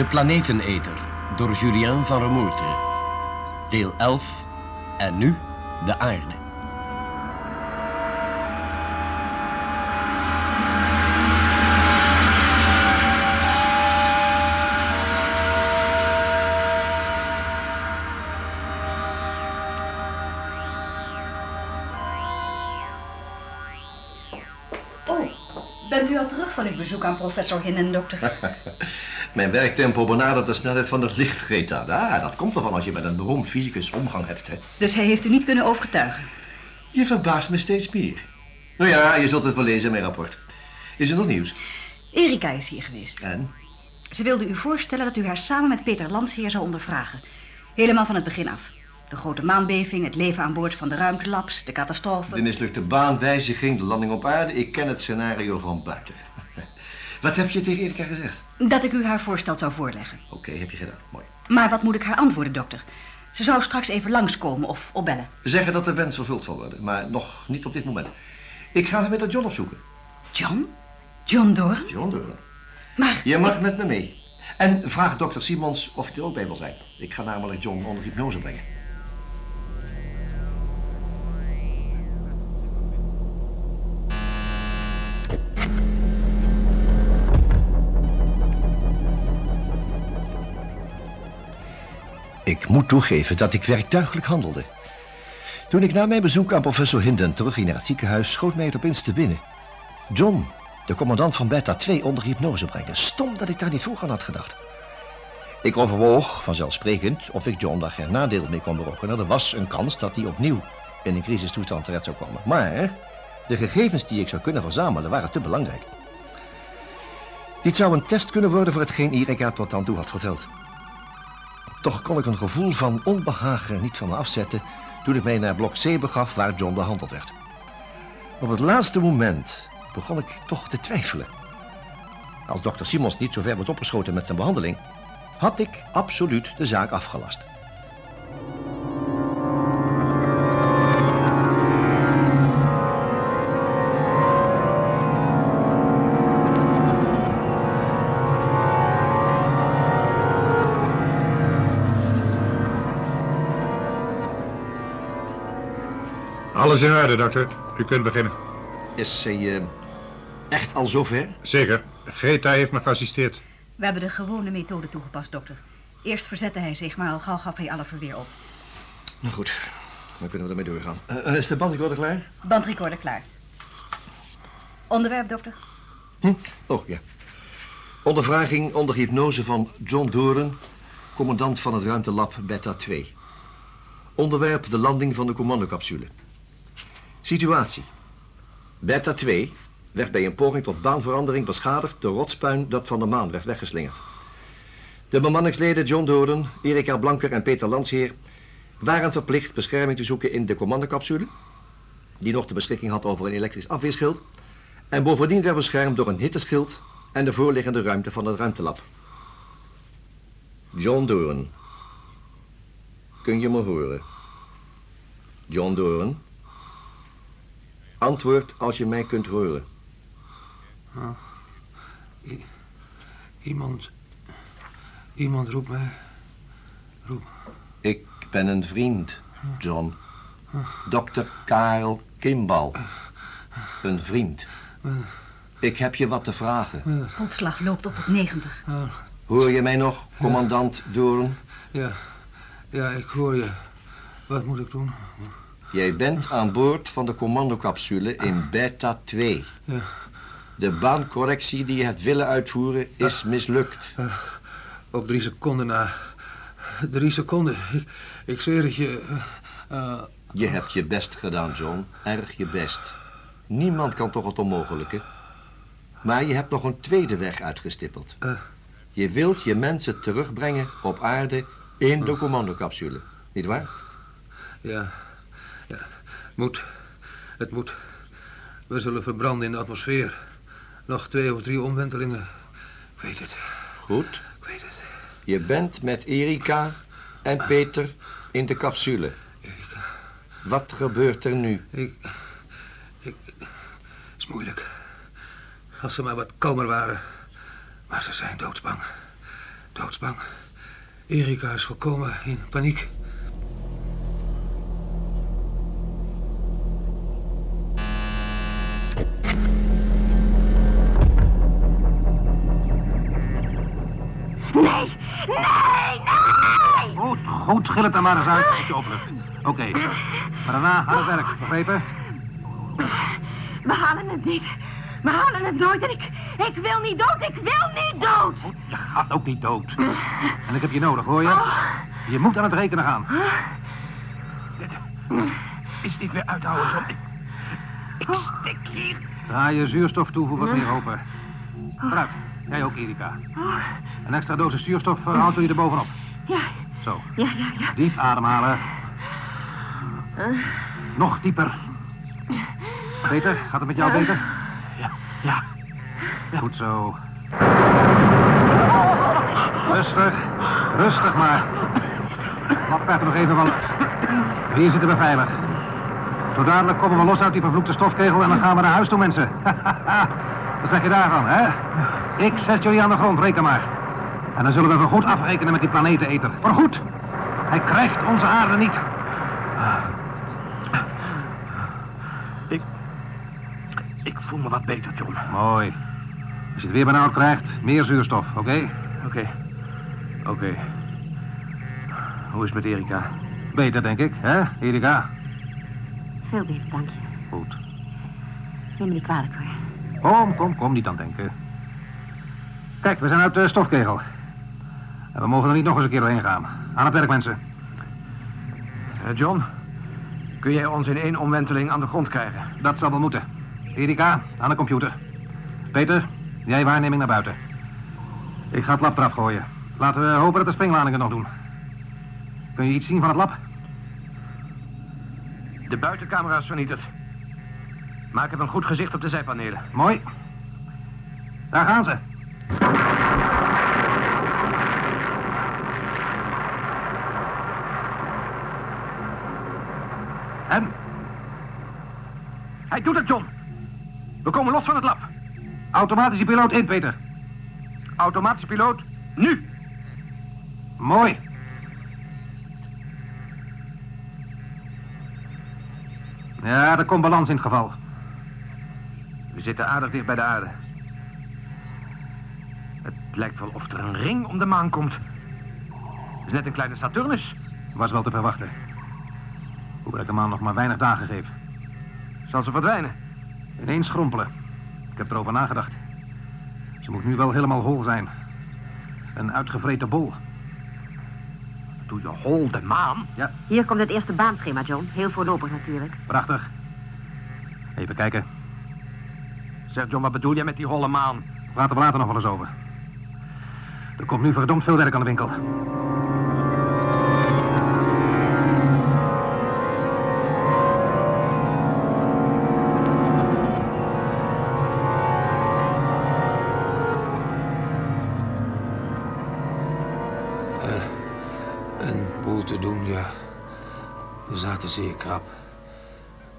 De Planeteneter door Julien van Remoerte. Deel 11 en nu de aarde. Oh, bent u al terug van uw bezoek aan professor Hinnen, dokter? Mijn werktempo benadert de snelheid van het licht, Greta. Ah, dat komt ervan als je met een beroemd fysicus omgang hebt, hè. Dus hij heeft u niet kunnen overtuigen? Je verbaast me steeds meer. Nou ja, je zult het wel lezen in mijn rapport. Is er nog nieuws? Erika is hier geweest. En? Ze wilde u voorstellen dat u haar samen met Peter Landsheer zou ondervragen. Helemaal van het begin af. De grote maanbeving, het leven aan boord van de ruimtelabs, de catastrofe. De mislukte baanwijziging, de landing op aarde. Ik ken het scenario van buiten. Wat heb je tegen Erika gezegd? Dat ik u haar voorstel zou voorleggen. Oké, heb je gedaan. Mooi. Maar wat moet ik haar antwoorden, dokter? Ze zou straks even langskomen of opbellen. Zeggen dat de wens vervuld zal worden, maar nog niet op dit moment. Ik ga haar met dat John opzoeken. John? John Doorn? John Doorn. Maar... Je mag met me mee. En vraag dokter Simons of hij er ook bij wil zijn. Ik ga namelijk John onder hypnose brengen. Ik moet toegeven dat ik werktuigelijk handelde. Toen ik na mijn bezoek aan professor Hinden terugging naar het ziekenhuis, schoot mij het opeens te binnen. John, de commandant van Beta 2, onder hypnose brengen. Stom dat ik daar niet vroeger aan had gedacht. Ik overwoog, vanzelfsprekend, of ik John daar geen nadeel mee kon berokkenen. Er was een kans dat hij opnieuw in een crisistoestand terecht zou komen. Maar de gegevens die ik zou kunnen verzamelen waren te belangrijk. Dit zou een test kunnen worden voor hetgeen Erika tot dan toe had verteld. Toch kon ik een gevoel van onbehagen niet van me afzetten toen ik mij naar blok C begaf waar John behandeld werd. Op het laatste moment begon ik toch te twijfelen. Als dokter Simons niet zo ver was opgeschoten met zijn behandeling, had ik absoluut de zaak afgelast. Alles in orde, dokter. U kunt beginnen. Is zij eh, echt al zover? Zeker. Greta heeft me geassisteerd. We hebben de gewone methode toegepast, dokter. Eerst verzette hij zich, maar al gauw gaf hij alle verweer op. Nou goed, dan kunnen we ermee doorgaan. Eh, is de bandrecorder klaar? Bandrecorder klaar. Onderwerp, dokter? Hm? Oh, ja. Ondervraging onder hypnose van John Doren, commandant van het ruimtelab Beta 2. Onderwerp de landing van de commandocapsule. Situatie. Beta 2 werd bij een poging tot baanverandering beschadigd door rotspuin dat van de maan werd weggeslingerd. De bemanningsleden John Doden, Erika Blanker en Peter Landsheer waren verplicht bescherming te zoeken in de commandocapsule, die nog de beschikking had over een elektrisch afweerschild, en bovendien werd beschermd door een hitteschild en de voorliggende ruimte van het ruimtelab. John Doorn. Kun je me horen? John Doorn. Antwoord als je mij kunt horen. Iemand. Iemand roept mij. Roep. Ik ben een vriend, John. Dr. Karel Kimbal. Een vriend. Ik heb je wat te vragen. Hartslag loopt op tot 90. Hoor je mij nog, commandant Doorn? Ja. Ja, ik hoor je. Wat moet ik doen? Jij bent aan boord van de commandocapsule in Beta 2. Ja. De baancorrectie die je hebt willen uitvoeren is mislukt. Op drie seconden na. Drie seconden. Ik, ik zweer het je. eh, eh, Je hebt je best gedaan, John. Erg je best. Niemand kan toch het onmogelijke. Maar je hebt nog een tweede weg uitgestippeld. Eh. Je wilt je mensen terugbrengen op aarde in de commandocapsule. Niet waar? Ja. Moet. Het moet. We zullen verbranden in de atmosfeer. Nog twee of drie omwentelingen. Ik weet het. Goed. Ik weet het. Je bent met Erika en Peter in de capsule. Wat gebeurt er nu? Ik. Ik. is moeilijk. Als ze maar wat kalmer waren. Maar ze zijn doodsbang. Doodsbang. Erika is volkomen in paniek. Nee, nee, nee! Goed, goed, gil het er maar eens uit als je oplucht. Oké, maar daarna hard werk, begrepen? We halen het niet. We halen het nooit en ik, ik wil niet dood, ik wil niet dood! Je gaat ook niet dood. En ik heb je nodig, hoor je? Je moet aan het rekenen gaan. Dit is niet meer uithouden, John. Ik, ik stik hier. Draai je zuurstof toe voor wat meer open. Vooruit, jij ook, Erika. Een extra dosis zuurstof uh, houdt u er bovenop. Ja, Zo, ja, ja, ja. diep ademhalen. Nog dieper. Beter? Gaat het met jou beter? Ja, ja. Goed zo. Rustig, rustig maar. Laat er nog even van lucht. Hier zitten we veilig. Zo dadelijk komen we los uit die vervloekte stofkegel en dan gaan we naar huis toe, mensen. Wat zeg je daarvan, hè? Ik zet jullie aan de grond, reken maar. En dan zullen we voorgoed afrekenen met die planeteneter. Voorgoed. Hij krijgt onze aarde niet. Ik, ik voel me wat beter, John. Mooi. Als je het weer benauwd krijgt, meer zuurstof, oké? Oké. Oké. Hoe is het met Erika? Beter, denk ik, hè, Erika? Veel beter, dank je. Goed. Neem me niet kwalijk hoor. Kom, kom, kom, niet aan denken. Kijk, we zijn uit de stofkegel. En we mogen er niet nog eens een keer doorheen gaan. Aan het werk, mensen. Eh, John, kun jij ons in één omwenteling aan de grond krijgen? Dat zal wel moeten. Erika, aan de computer. Peter, jij waarneming naar buiten. Ik ga het lab eraf gooien. Laten we hopen dat de springladingen nog doen. Kun je iets zien van het lab? De buitencamera is vernietigd. Maar ik heb een goed gezicht op de zijpanelen. Mooi. Daar gaan ze. Hij doet het, John. We komen los van het lab. Automatische piloot in, Peter. Automatische piloot, nu. Mooi. Ja, er komt balans in het geval. We zitten aardig dicht bij de aarde. Het lijkt wel of er een ring om de maan komt. Het is net een kleine Saturnus. Was wel te verwachten. Hoewel ik de maan nog maar weinig dagen geef. Zal ze verdwijnen? Ineens schrompelen. Ik heb erover nagedacht. Ze moet nu wel helemaal hol zijn. Een uitgevreten bol. Doe je hol de maan? Ja, Hier komt het eerste baanschema, John. Heel voorlopig natuurlijk. prachtig. Even kijken. Zeg John, wat bedoel jij met die holle maan? Praten we later nog wel eens over. Er komt nu verdomd veel werk aan de winkel. Te doen, ja. We zaten zeer krap.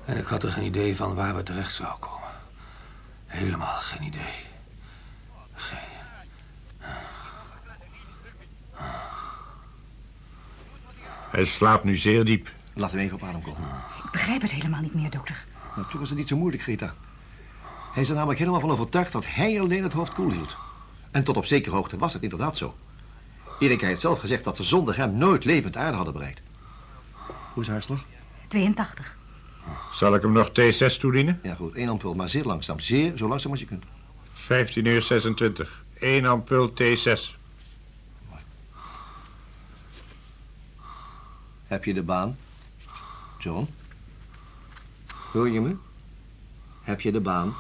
En ik had er geen idee van waar we terecht zouden komen. Helemaal geen idee. Geen... Hij slaapt nu zeer diep. Laten we even op adem komen. Ik begrijp het helemaal niet meer, dokter. Nou, toch is het niet zo moeilijk, Greta. Hij is er namelijk helemaal van overtuigd dat hij alleen het hoofd koel hield. En tot op zekere hoogte was het inderdaad zo. Erika heeft zelf gezegd dat ze zonder hem nooit levend aarde hadden bereikt. Hoe is haar slag? 82. Zal ik hem nog T6 toedienen? Ja goed, één ampul, maar zeer langzaam. Zeer zo langzaam als je kunt. 15 uur 26. 1 ampul T6. Heb je de baan? John? Hoor je me? Heb je de baan?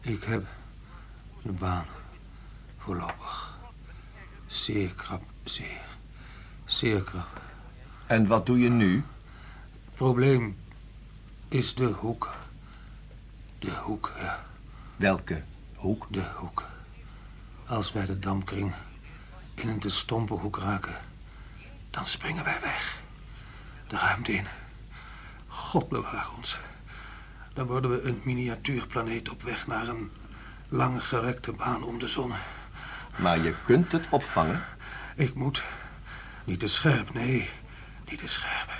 Ik heb de baan voorlopig. Zeer krap, zeer. Zeer krap. En wat doe je nu? Probleem is de hoek. De hoek, ja. Welke hoek? De hoek. Als wij de damkring in een te stompe hoek raken, dan springen wij weg. De ruimte in. God bewaar ons. Dan worden we een miniatuurplaneet op weg naar een langgerekte baan om de zon. Maar je kunt het opvangen. Ik moet. Niet te scherp, nee. Niet te scherp.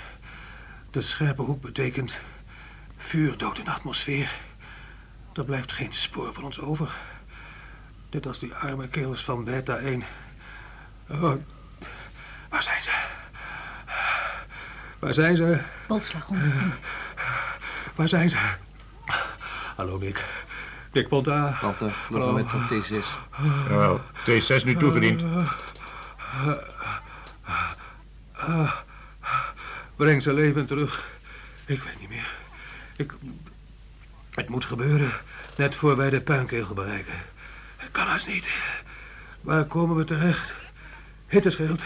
De scherpe hoek betekent vuurdood in de atmosfeer. Er blijft geen spoor van ons over. Net als die arme kerels van Beta 1. Oh, waar zijn ze? Waar zijn ze? Boltslag 110. Waar zijn ze? Hallo, Nick. Nick Ponta. Walter, moment op T6. Jawel, T6 nu toegediend. Breng zijn leven terug. Ik weet niet meer. Ik... Het moet gebeuren. Net voor wij de puinkegel bereiken. Het kan haast niet. Waar komen we terecht? Hitteschild.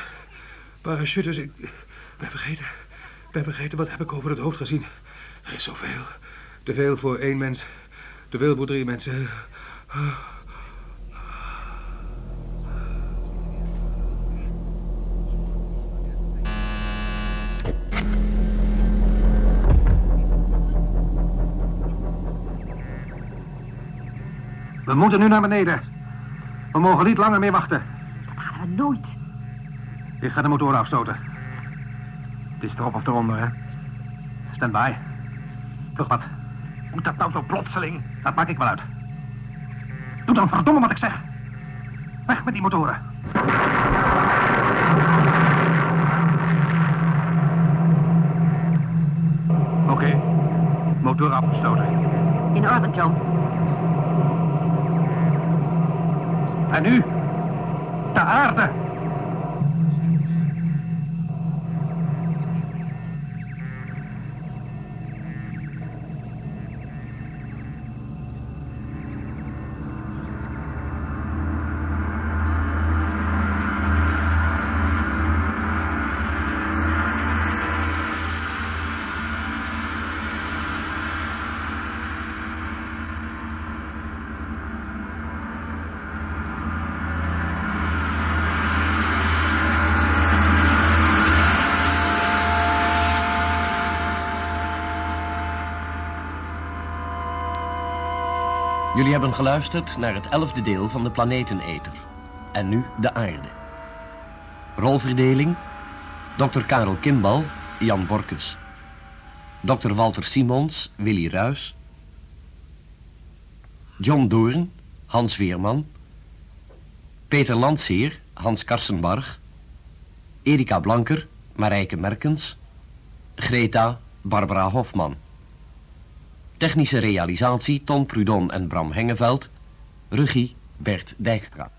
Parachutes. Ik ben vergeten. Ik ben vergeten. Wat heb ik over het hoofd gezien? Er is zoveel. Te veel voor één mens. Te veel voor drie mensen. We moeten nu naar beneden. We mogen niet langer meer wachten. Dat halen we nooit. Ik ga de motor afstoten. Het is erop of eronder, hè? Stand by. Vlug wat. Moet dat nou zo plotseling? Dat maak ik wel uit. Doe dan verdomme wat ik zeg. Weg met die motoren. Oké. Motor afgestoten. In orde, John. En nu? De aarde. Jullie hebben geluisterd naar het elfde deel van de Planeteneter. En nu de aarde. Rolverdeling. Dr. Karel Kimbal, Jan Borkes. Dr. Walter Simons, Willy Ruis. John Doorn, Hans Weerman. Peter Landsheer, Hans Karsenbarg. Erika Blanker, Marijke Merkens. Greta, Barbara Hofman. Technische realisatie Ton Prudon en Bram Hengeveld. Regie Bert Dijkstra.